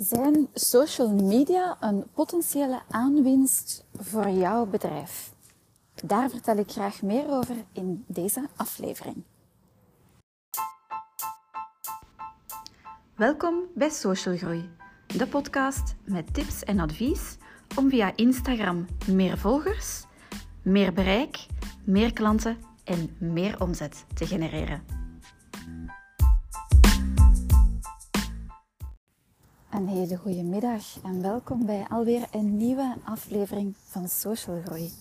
Zijn social media een potentiële aanwinst voor jouw bedrijf? Daar vertel ik graag meer over in deze aflevering. Welkom bij Social Groei, de podcast met tips en advies om via Instagram meer volgers, meer bereik, meer klanten en meer omzet te genereren. Een hele goede middag en welkom bij alweer een nieuwe aflevering van Social Groei.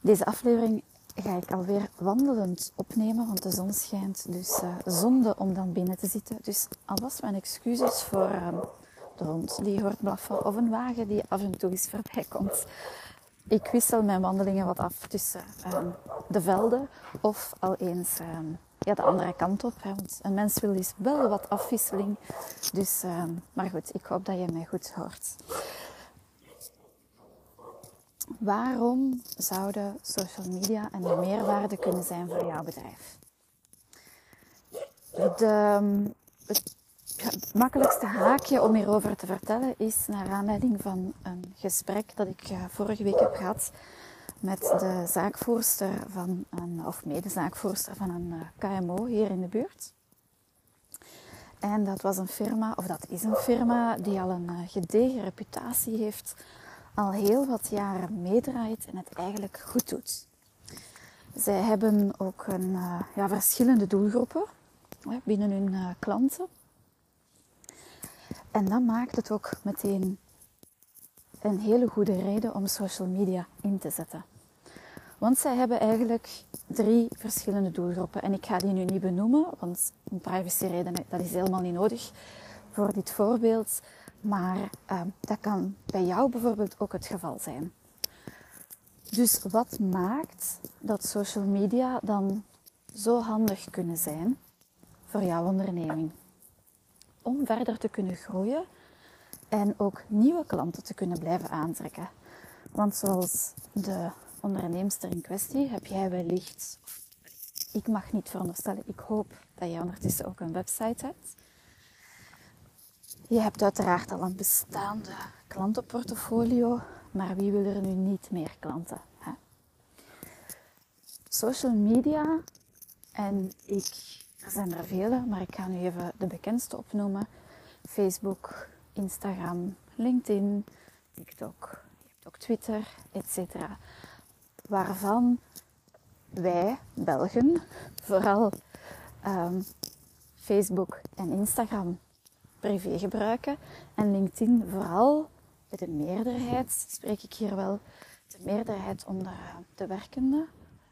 Deze aflevering ga ik alweer wandelend opnemen, want de zon schijnt. Dus uh, zonde om dan binnen te zitten. Dus alvast mijn excuses voor uh, de hond die hoort blaffen of een wagen die af en toe eens voorbij komt. Ik wissel mijn wandelingen wat af tussen uh, de velden of al eens ehm, ja, de andere kant op. Hè, want een mens wil dus wel wat afwisseling. Dus, uh, maar goed, ik hoop dat je mij goed hoort. Waarom zouden social media een meerwaarde kunnen zijn voor jouw bedrijf? Ehm, het, makkelijkste haakje om hierover te vertellen is naar aanleiding van een gesprek dat ik uh, vorige week heb gehad met de zaakvoerster van een, of medezaakvoerster van een eh, KMO hier in de buurt. En dat was een firma, of dat is een firma, die al een eh, gedegen reputatie heeft, al heel wat jaren meedraait en het eigenlijk goed doet. Zij hebben ook een, eh, ja, verschillende doelgroepen binnen hun klanten. En dat maakt het ook meteen een hele goede reden om social media in te zetten. Want zij hebben eigenlijk drie verschillende doelgroepen. En ik ga die nu niet benoemen, want om privacyredenen, dat is helemaal niet nodig voor dit voorbeeld. Maar uh, dat kan bij jou bijvoorbeeld ook het geval zijn. Dus wat maakt dat social media dan zo handig kunnen zijn voor jouw onderneming? Om verder te kunnen groeien en ook nieuwe klanten te kunnen blijven aantrekken. Want zoals de onderneemster in kwestie heb jij wellicht, ik mag niet veronderstellen, ik hoop dat je ondertussen ook een website hebt. Je hebt uiteraard al een bestaande klantenportfolio, maar wie wil er nu niet meer klanten? Hè? Social media, en ik, er zijn er vele, maar ik ga nu even de bekendste opnoemen. Facebook, Instagram, LinkedIn, TikTok, je hebt ook Twitter, etc waarvan wij, Belgen, vooral um, Facebook en Instagram privé gebruiken. En LinkedIn vooral. De meerderheid, spreek ik hier wel, de meerderheid onder de werkende,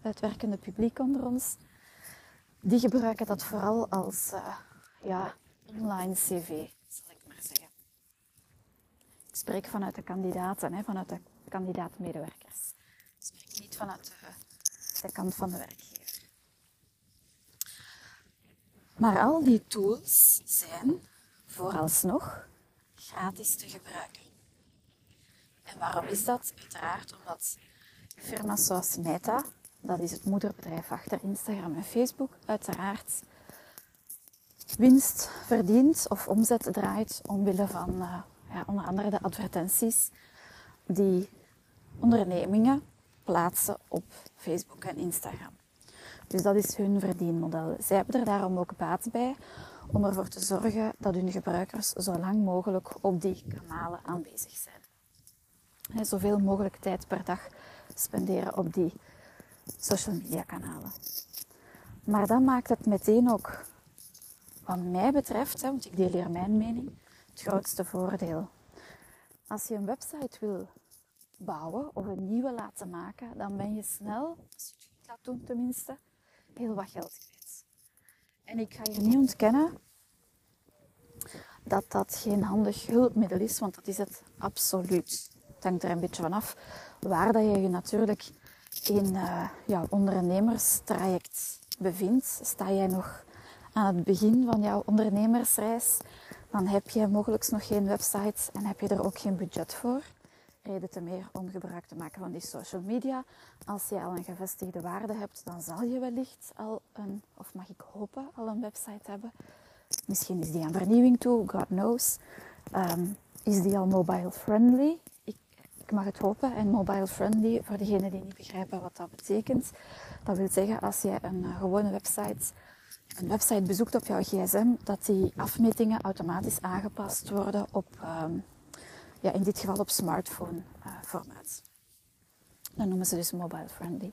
het werkende publiek onder ons, die gebruiken dat vooral als uh, ja, online cv, zal ik maar zeggen. Ik spreek vanuit de kandidaten, hè, vanuit de kandidaat-medewerkers niet vanuit de, kant van de werkgever. Maar al die tools zijn vooralsnog gratis te gebruiken. En waarom is dat? Uiteraard omdat firma's zoals Meta, dat is het moederbedrijf achter Instagram en Facebook, uiteraard winst verdient of omzet draait omwille van uh, ja, onder andere de advertenties die ondernemingen plaatsen op Facebook en Instagram. Dus dat is hun verdienmodel. Zij hebben er daarom ook baat bij om ervoor te zorgen dat hun gebruikers zo lang mogelijk op die kanalen aanwezig zijn. Zoveel mogelijk tijd per dag spenderen op die social media kanalen. Maar dat maakt het meteen ook, wat mij betreft, want ik deel hier mijn mening, het grootste voordeel. Als je een website wil bouwen of een nieuwe laten maken, dan ben je snel, als je het goed laat doen tenminste, heel wat geld kwijt. En ik ga je niet ontkennen dat dat geen handig hulpmiddel is, want dat is het absoluut. Het hangt er een beetje van af waar dat je je natuurlijk in uh, jouw ondernemerstraject bevindt. Sta jij nog aan het begin van jouw ondernemersreis, dan heb je mogelijk nog geen website en heb je er ook geen budget voor reden te meer om gebruik te maken van die social media. Als je al een gevestigde waarde hebt, dan zal je wellicht al een, of mag ik hopen, al een website hebben. Misschien is die aan vernieuwing toe, God knows. Ehm, is die al mobile friendly? Ik, mag het hopen. En mobile friendly, voor degenen die niet begrijpen wat dat betekent. Dat wil zeggen, als je een uh, gewone website, een website bezoekt op jouw gsm, dat die afmetingen automatisch aangepast worden op, um, ja, in dit geval op smartphone uh, formaat. Dat noemen ze dus mobile friendly.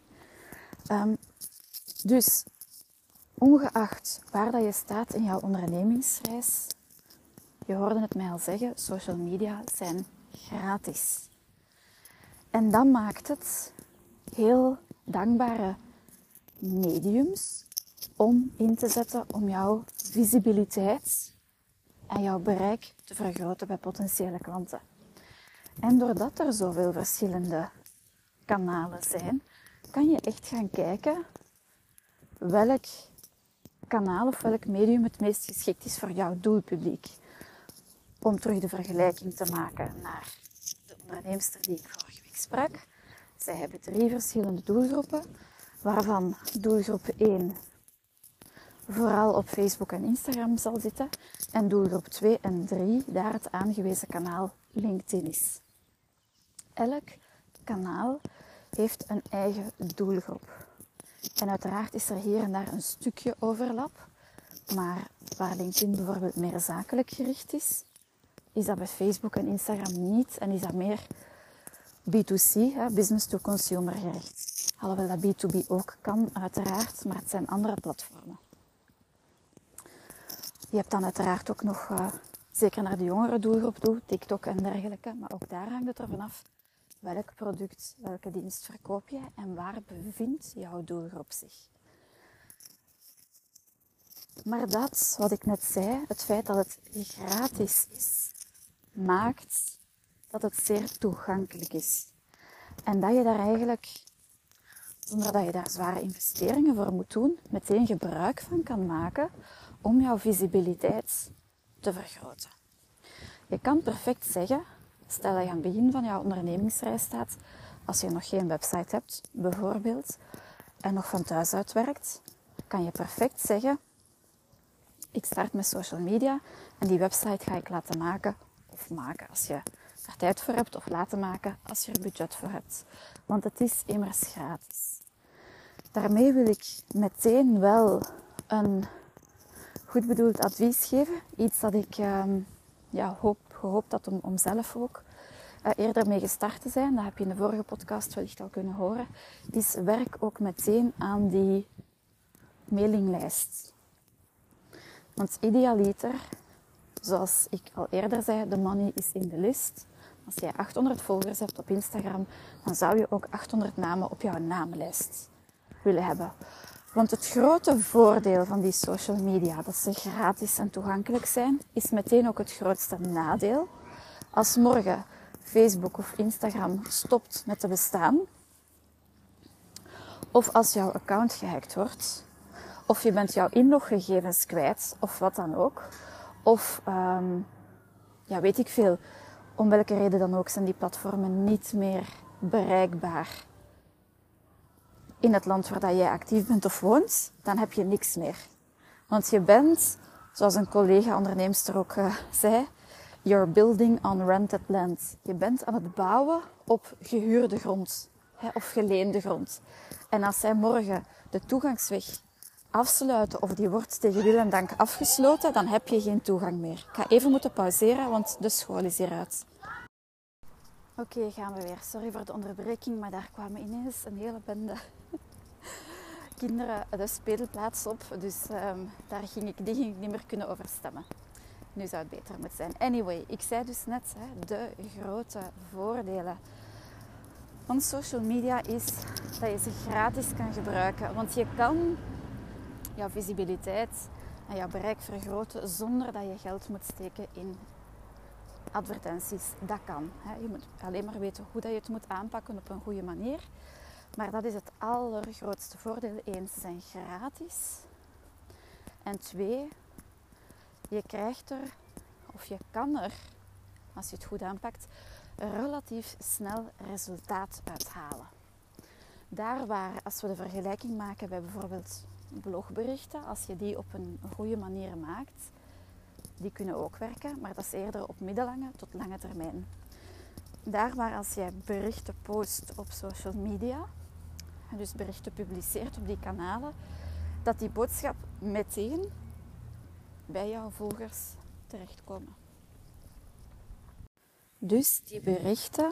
Um, dus ongeacht waar dat je staat in jouw ondernemingsreis, je hoorde het mij al zeggen, social media zijn gratis. En dat maakt het heel dankbare mediums om in te zetten om jouw visibiliteit en jouw bereik te vergroten bij potentiële klanten. En doordat er zoveel verschillende kanalen zijn, kan je echt gaan kijken welk kanaal of welk medium het meest geschikt is voor jouw doelpubliek. Om terug de vergelijking te maken naar de onderneemster die ik vorige week sprak. Zij hebben drie verschillende doelgroepen, waarvan doelgroep 1 vooral op Facebook en Instagram zal zitten en doelgroep 2 en 3 daar het aangewezen kanaal LinkedIn is. Elk kanaal heeft een eigen doelgroep. En uiteraard is er hier en daar een stukje overlap. Maar waar LinkedIn bijvoorbeeld meer zakelijk gericht is, is dat bij Facebook en Instagram niet. En is dat meer B2C, hè, business to consumer gericht. Alhoewel dat B2B ook kan, uiteraard, maar het zijn andere platformen. Je hebt dan uiteraard ook nog, uh, zeker naar de jongere doelgroep toe, TikTok en dergelijke. Maar ook daar hangt het er vanaf welk product, welke dienst verkoop je en waar bevindt jouw doelgroep zich. Maar dat, wat ik net zei, het feit dat het gratis is, maakt dat het zeer toegankelijk is. En dat je daar eigenlijk, zonder dat je daar zware investeringen voor moet doen, meteen gebruik van kan maken om jouw visibiliteit te vergroten. Je kan perfect zeggen, Stel dat je aan het begin van jouw ondernemingsreis staat, als je nog geen website hebt, bijvoorbeeld, en nog van thuis uit werkt, kan je perfect zeggen: Ik start met social media en die website ga ik laten maken of maken als je er tijd voor hebt, of laten maken als je er budget voor hebt. Want het is immers gratis. Daarmee wil ik meteen wel een goed bedoeld advies geven. Iets dat ik ehm, ja, hoop, gehoopt had om, om zelf ook uh, eerder mee gestart te zijn. Dat heb je in de vorige podcast wellicht al kunnen horen. Is werk ook meteen aan die mailinglijst. Want idealiter, zoals ik al eerder zei, de money is in de list. Als jij 800 volgers hebt op Instagram, dan zou je ook 800 namen op jouw naamlijst willen hebben. Want het grote voordeel van die social media, dat ze gratis en toegankelijk zijn, is meteen ook het grootste nadeel. Als morgen Facebook of Instagram stopt met te bestaan, of als jouw account gehackt wordt, of je bent jouw inloggegevens kwijt, of wat dan ook, of um, ja, weet ik veel, om welke reden dan ook zijn die platformen niet meer bereikbaar in het land waar jij actief bent of woont, dan heb je niks meer. Want je bent, zoals een collega onderneemster ook uh, zei, you're building on rented land. Je bent aan het bouwen op gehuurde grond hè, of geleende grond. En als zij morgen de toegangsweg afsluiten of die wordt tegen wil en dank afgesloten, dan heb je geen toegang meer. Ik ga even moeten pauzeren, want de school is hieruit. Oké, gaan we weer. Sorry voor de onderbreking, maar daar kwamen ineens een hele bende kinderen de speelplaats op. Dus um, daar ging ik, die ging ik niet meer kunnen overstemmen. Nu zou het beter moeten zijn. Anyway, ik zei dus net, hè, de grote voordelen van social media is dat je ze gratis kan gebruiken. Want je kan jouw visibiliteit en jouw bereik vergroten zonder dat je geld moet steken in advertenties. Dat kan. Hè. Je moet alleen maar weten hoe dat je het moet aanpakken op een goede manier. Maar dat is het allergrootste voordeel. Eén, ze zijn gratis. En twee, je krijgt er, of je kan er, als je het goed aanpakt, relatief snel resultaat uithalen. Daar waar, als we de vergelijking maken bij bijvoorbeeld blogberichten, als je die op een goede manier maakt, die kunnen ook werken, maar dat is eerder op middellange tot lange termijn. Daar waar als jij berichten post op social media, dus berichten publiceert op die kanalen, dat die boodschap meteen bij jouw volgers terechtkomen. Dus die berichten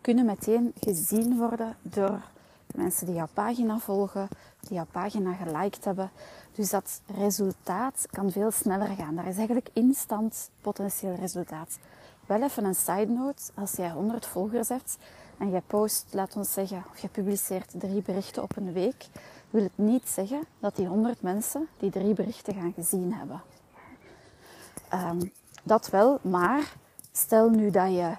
kunnen meteen gezien worden door de mensen die jouw pagina volgen, die jouw pagina geliked hebben. Dus dat resultaat kan veel sneller gaan. Daar is eigenlijk instant potentieel resultaat. Wel even een side note, als jij 100 volgers hebt en jij post, laat ons zeggen, of je publiceert drie berichten op een week, wil het niet zeggen dat die 100 mensen die drie berichten gaan gezien hebben. Um, dat wel, maar stel nu dat je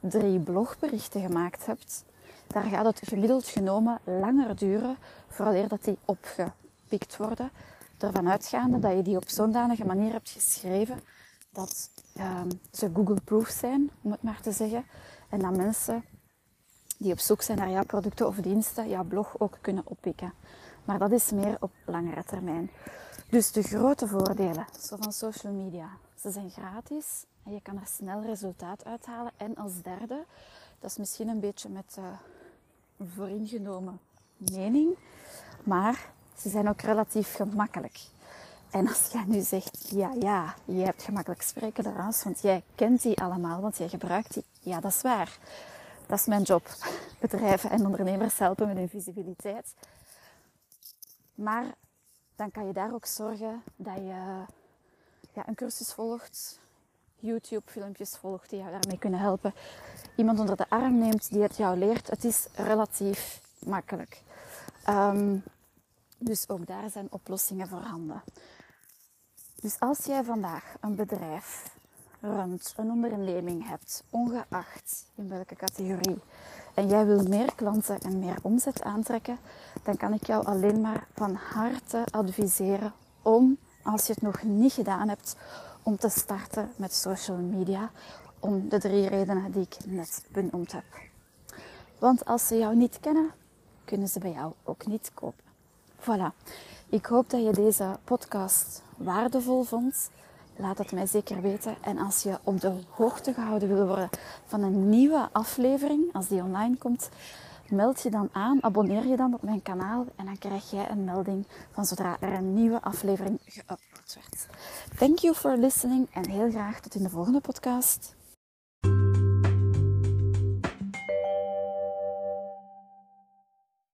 drie blogberichten gemaakt hebt, daar gaat het gemiddeld genomen langer duren voordat dat die opgepikt worden. Ervan uitgaande dat je die op zo'n manier hebt geschreven dat um, ze Google-proof zijn, om het maar te zeggen. En dat mensen die op zoek zijn naar jouw producten of diensten jouw blog ook kunnen oppikken. Maar dat is meer op langere termijn. Dus de grote voordelen van social media. Ze zijn gratis en je kan er snel resultaat uithalen. En als derde, dat is misschien een beetje met uh, vooringenomen mening, maar ze zijn ook relatief gemakkelijk. En als jij nu zegt, ja, ja, je hebt gemakkelijk spreken daarnaast, want jij kent die allemaal, want jij gebruikt die. Ja, dat is waar. Dat is mijn job. Bedrijven en ondernemers helpen met hun visibiliteit. Maar dan kan je daar ook zorgen dat je ja, een cursus volgt, YouTube-filmpjes volgt die jou daarmee kunnen helpen. Iemand onder de arm neemt die het jou leert. Het is relatief makkelijk. Um, dus ook daar zijn oplossingen voorhanden. Dus als jij vandaag een bedrijf runt, een onderneming hebt, ongeacht in welke categorie, en jij wil meer klanten en meer omzet aantrekken, dan kan ik jou alleen maar van harte adviseren om, als je het nog niet gedaan hebt, om te starten met social media. Om de drie redenen die ik net benoemd heb. Want als ze jou niet kennen, kunnen ze bij jou ook niet kopen. Voilà. Ik hoop dat je deze podcast waardevol vond. Laat het mij zeker weten. En als je op de hoogte gehouden wil worden van een nieuwe aflevering, als die online komt, meld je dan aan, abonneer je dan op mijn kanaal en dan krijg jij een melding van zodra er een nieuwe aflevering geüpload wordt. Thank you for listening en heel graag tot in de volgende podcast.